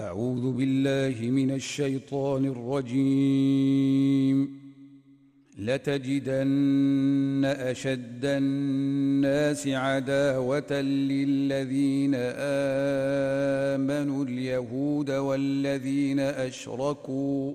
أعوذ بالله من الشيطان الرجيم. لتجدن أشد الناس عداوة للذين آمنوا اليهود والذين أشركوا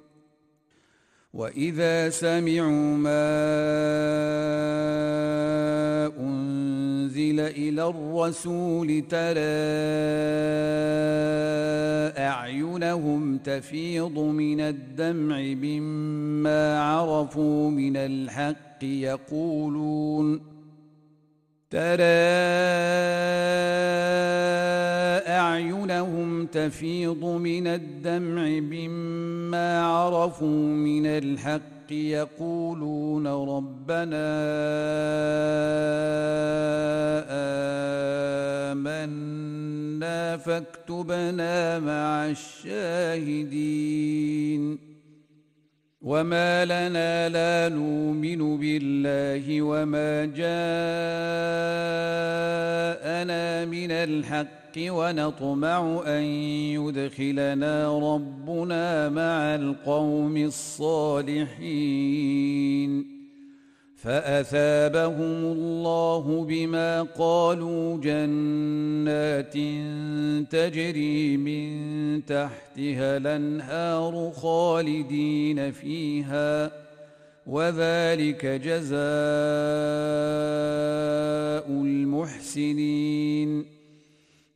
وإذا سمعوا ما أنزل إلى الرسول ترى أعينهم تفيض من الدمع مما عرفوا من الحق يقولون ترى أعينهم تفيض من الدمع مما عرفوا من الحق يقولون ربنا آمنا فاكتبنا مع الشاهدين. وما لنا لا نؤمن بالله وما جاءنا من الحق ونطمع ان يدخلنا ربنا مع القوم الصالحين فأثابهم الله بما قالوا جنات تجري من تحتها الأنهار خالدين فيها وذلك جزاء المحسنين.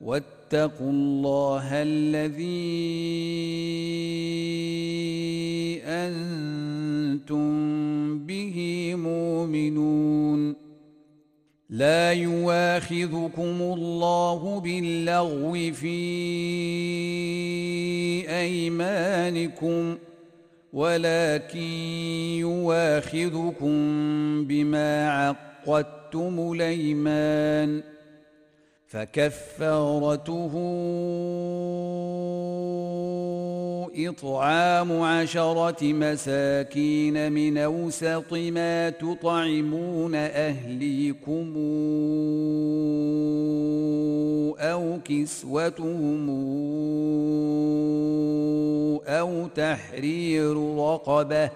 واتقوا الله الذي أنتم به مؤمنون. لا يواخذكم الله باللغو في أيمانكم ولكن يواخذكم بما عقدتم الأيمان. فكفارته إطعام عشرة مساكين من أوسط ما تطعمون أهليكم أو كسوتهم أو تحرير رقبة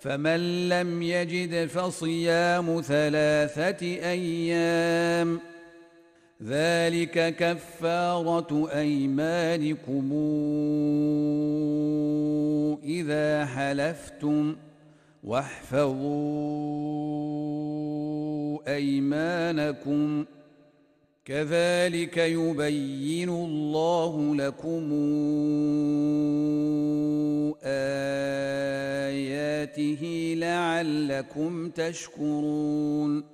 فمن لم يجد فصيام ثلاثة أيام ذلك كفارة أيمانكم إذا حلفتم واحفظوا أيمانكم. كذلك يبين الله لكم آياته لعلكم تشكرون.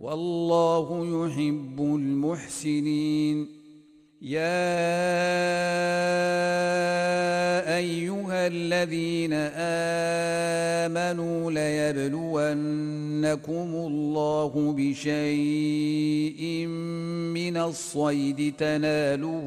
والله يحب المحسنين. يا أيها الذين آمنوا ليبلونكم الله بشيء من الصيد تناله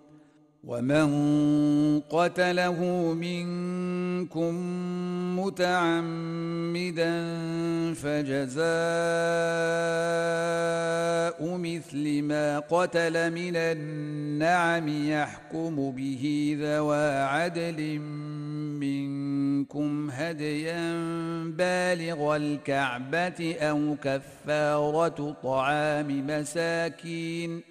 ومن قتله منكم متعمدا فجزاء مثل ما قتل من النعم يحكم به ذوى عدل منكم هديا بالغ الكعبه أو كفاره طعام مساكين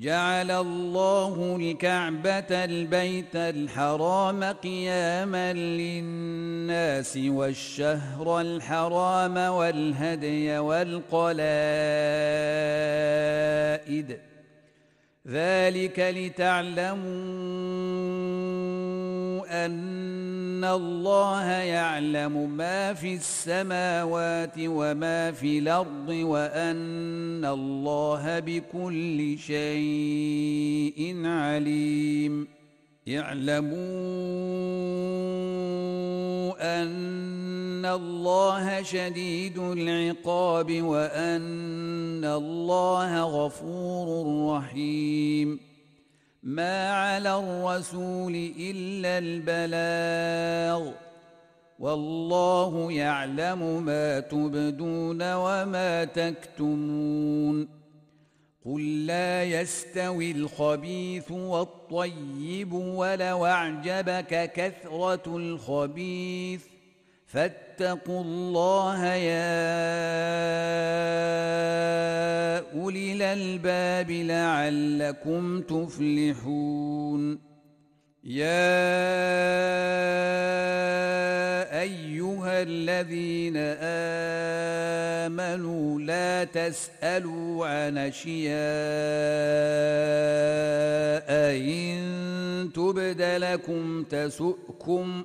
جعل الله الكعبة البيت الحرام قياما للناس والشهر الحرام والهدي والقلائد. ذلك لتعلموا أن الله يعلم ما في السماوات وما في الأرض وأن الله بكل شيء عليم. اعلموا أن الله شديد العقاب وأن الله غفور رحيم. ما على الرسول الا البلاغ والله يعلم ما تبدون وما تكتمون قل لا يستوي الخبيث والطيب ولو اعجبك كثره الخبيث فاتقوا الله يا أولي الألباب لعلكم تفلحون. يا أيها الذين آمنوا لا تسألوا عن أشياء إن تبد لكم تسؤكم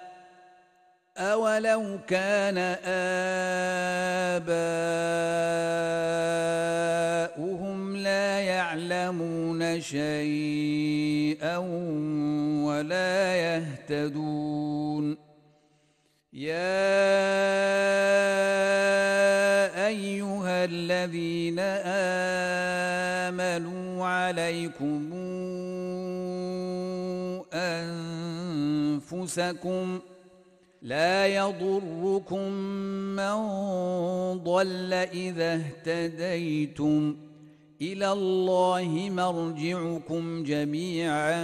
اولو كان اباؤهم لا يعلمون شيئا ولا يهتدون يا ايها الذين امنوا عليكم انفسكم لا يضركم من ضل إذا اهتديتم. إلى الله مرجعكم جميعا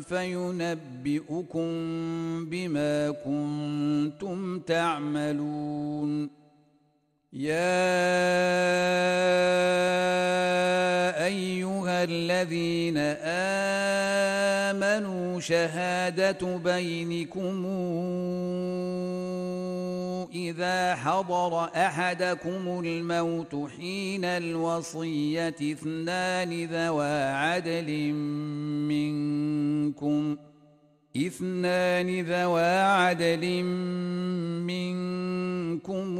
فينبئكم بما كنتم تعملون. يا ايها الذين امنوا شهاده بينكم اذا حضر احدكم الموت حين الوصيه اثنان ذوى عدل منكم إثنان ذوى عدل منكم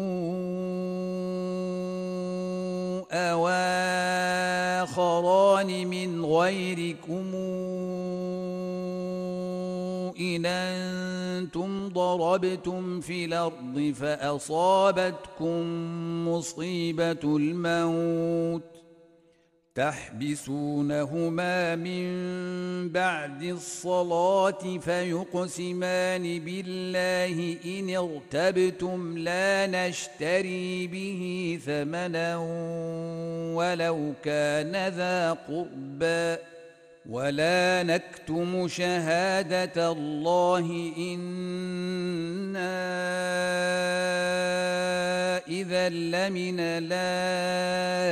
أو آخران من غيركم إن أنتم ضربتم في الأرض فأصابتكم مصيبة الموت تحبسونهما من بعد الصلاة فيقسمان بالله إن ارتبتم لا نشتري به ثمنا ولو كان ذا قربى. ولا نكتم شهادة الله إنا إذا لمن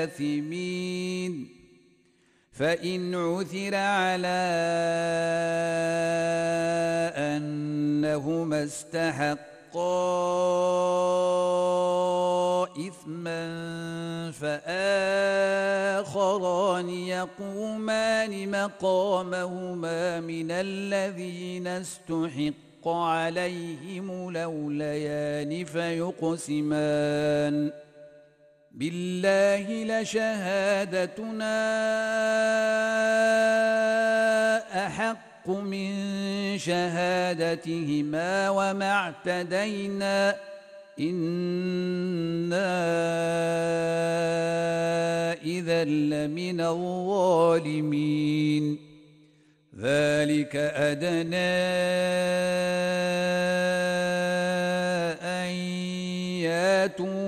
الآثمين فإن عثر على أنهما استحقا إثما فآخران يقومان مقامهما من الذين استحق عليهم لوليان فيقسمان. بالله لشهادتنا من شهادتهما وما اعتدينا إنا اذا لمن الظالمين. ذلك أدنى أن ياتوا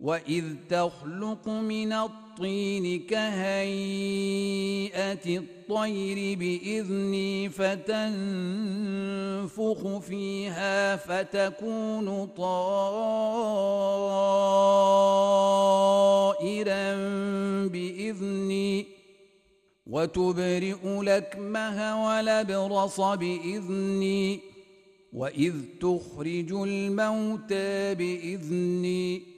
واذ تخلق من الطين كهيئه الطير باذني فتنفخ فيها فتكون طائرا باذني وتبرئ لكمه ولبرص باذني واذ تخرج الموتى باذني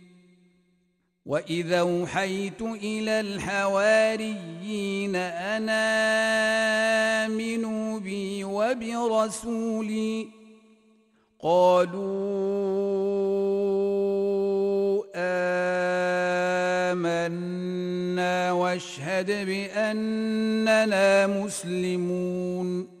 واذا اوحيت إلى الحواريين ان امنوا بي وبرسولي قالوا امنا واشهد باننا مسلمون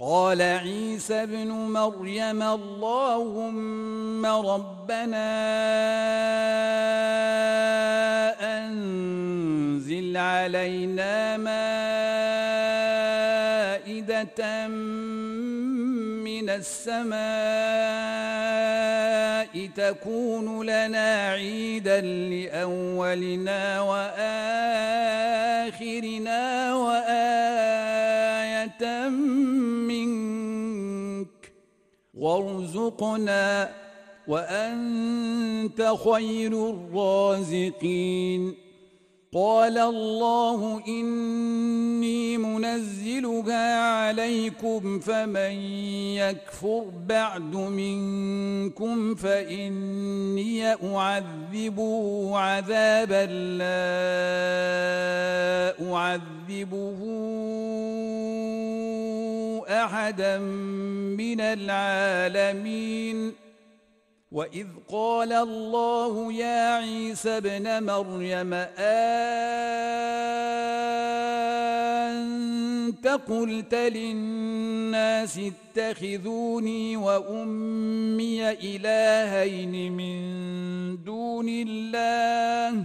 قال عيسى ابن مريم اللهم ربنا أنزل علينا مائدة من السماء تكون لنا عيدا لأولنا وآخرنا وارزقنا وأنت خير الرازقين. قال الله إني منزلها عليكم فمن يكفر بعد منكم فإني أعذبه عذابا لا أعذبه احدا من العالمين واذ قال الله يا عيسى ابن مريم انت قلت للناس اتخذوني وامي الهين من دون الله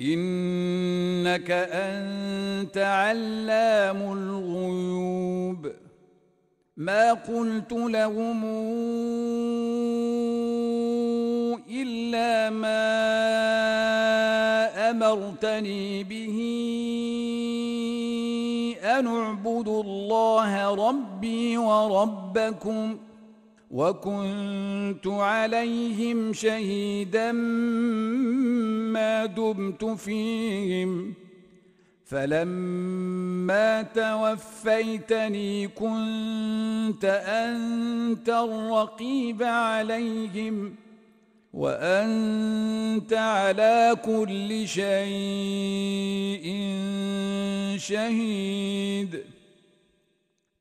إنك أنت علام الغيوب. ما قلت لهم إلا ما أمرتني به أن اعبدوا الله ربي وربكم وكنت عليهم شهيدا ما دمت فيهم. فلما توفيتني كنت أنت الرقيب عليهم وأنت على كل شيء شهيد.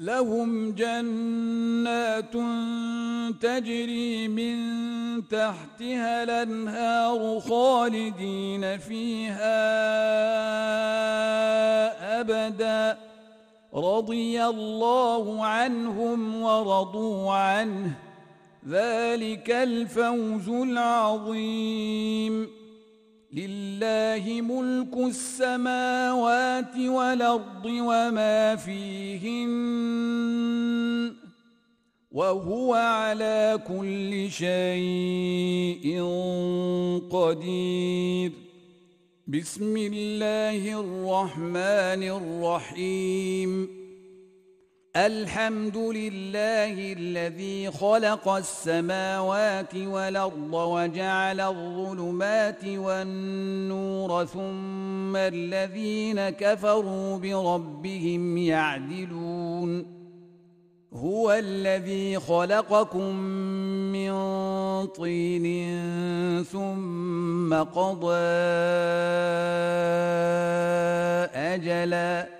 لهم جنات تجري من تحتها الأنهار خالدين فيها أبدا. رضي الله عنهم ورضوا عنه. ذلك الفوز العظيم. لله ملك السماوات والأرض وما فيهن وهو على كل شيء قدير. بسم الله الرحمن الرحيم. الحمد لله الذي خلق السماوات والأرض وجعل الظلمات والنور ثم الذين كفروا بربهم يعدلون. هو الذي خلقكم من طين ثم قضى أجلا.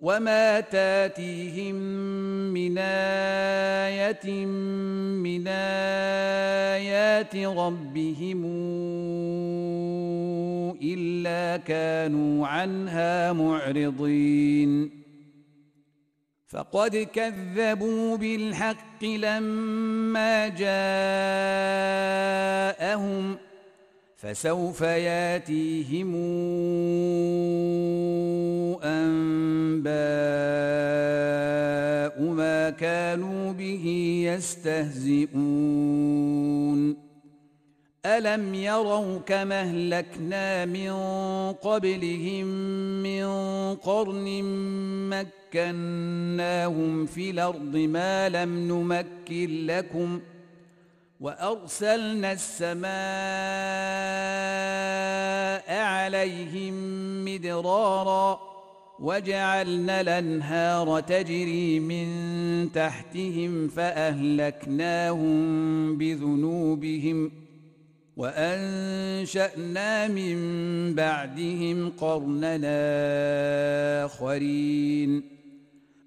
وما تاتيهم من آية من آيات ربهم إلا كانوا عنها معرضين فقد كذبوا بالحق لما جاءهم ۖ فسوف ياتيهم أنباء ما كانوا به يستهزئون. ألم يروا كما أهلكنا من قبلهم من قرن مكناهم في الأرض ما لم نمكن لكم ۖ وأرسلنا السماء عليهم مدرارا وجعلنا الأنهار تجري من تحتهم فأهلكناهم بذنوبهم وأنشأنا من بعدهم قرننا آخرين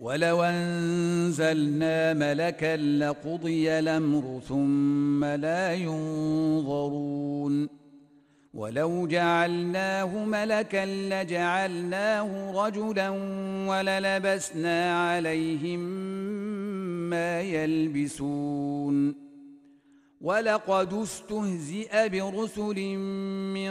ولو أنزلنا ملكا لقضي الأمر ثم لا ينظرون ولو جعلناه ملكا لجعلناه رجلا وللبسنا عليهم ما يلبسون ولقد استهزئ برسل من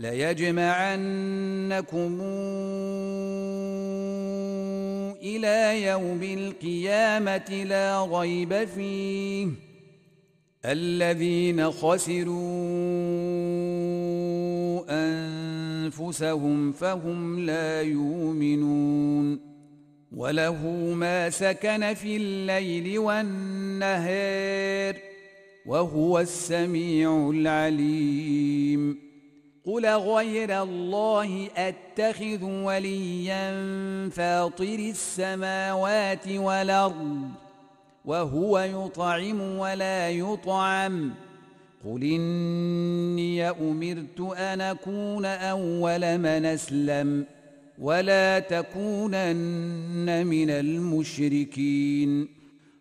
ليجمعنكم إلى يوم القيامة لا ريب فيه. الذين خسروا أنفسهم فهم لا يؤمنون. وله ما سكن في الليل والنهار وهو السميع العليم. قل غير الله أتخذ وليا فاطر السماوات والأرض وهو يطعم ولا يطعم. قل إني أمرت أن أكون أول من أسلم ولا تكونن من المشركين.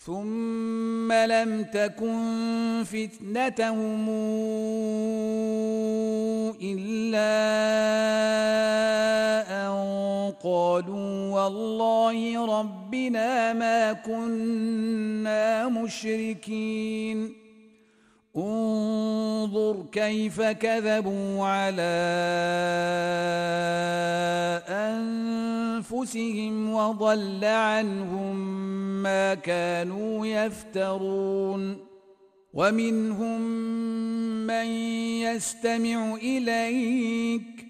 ثم لم تكن فتنتهم إلا أن قالوا والله ربنا ما كنا مشركين. انظر كيف كذبوا على أنفسهم وضل عنهم ما كانوا يفترون. ومنهم من يستمع إليك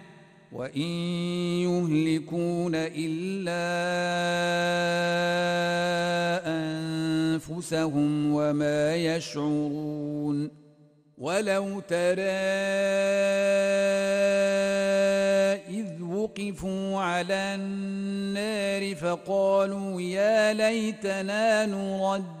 وإن يهلكون إلا أنفسهم وما يشعرون ولو ترى إذ وقفوا على النار فقالوا يا ليتنا نرد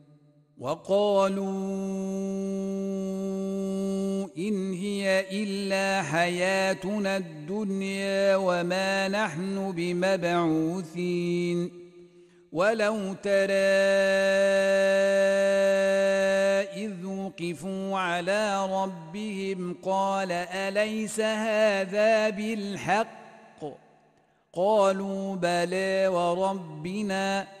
وقالوا إن هي إلا حياتنا الدنيا وما نحن بمبعوثين. ولو ترى إذ وقفوا على ربهم قال أليس هذا بالحق؟ قالوا بلى وربنا.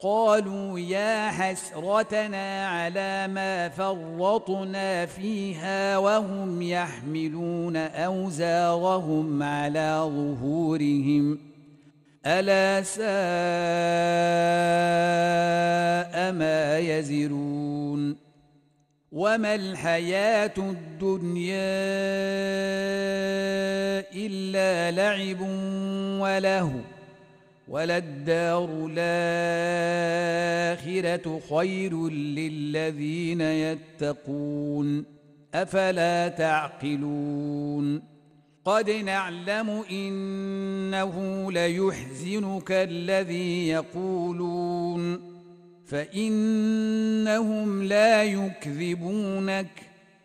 قالوا يا حسرتنا على ما فرطنا فيها وهم يحملون أوزارهم على ظهورهم. ألا ساء ما يزرون. وما الحياة الدنيا إلا لعب ولهو وللدار الآخرة خير للذين يتقون أفلا تعقلون قد نعلم إنه ليحزنك الذي يقولون فإنهم لا يكذبونك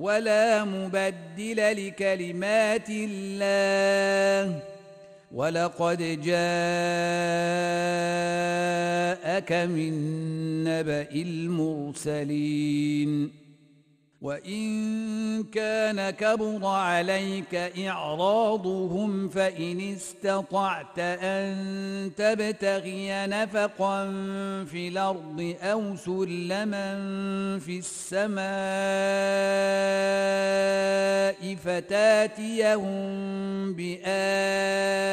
ولا مبدل لكلمات الله. ولقد جاءك من نبأ المرسلين. وإن كان كبر عليك إعراضهم فإن استطعت أن تبتغي نفقا في الأرض أو سلما في السماء فتاتيهم بآية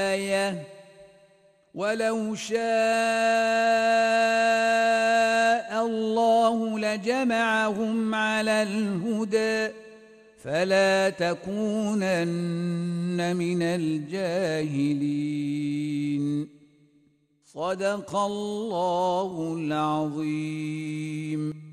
ولو شاء الله لجمعهم على الهدى فلا تكونن من الجاهلين. صدق الله العظيم.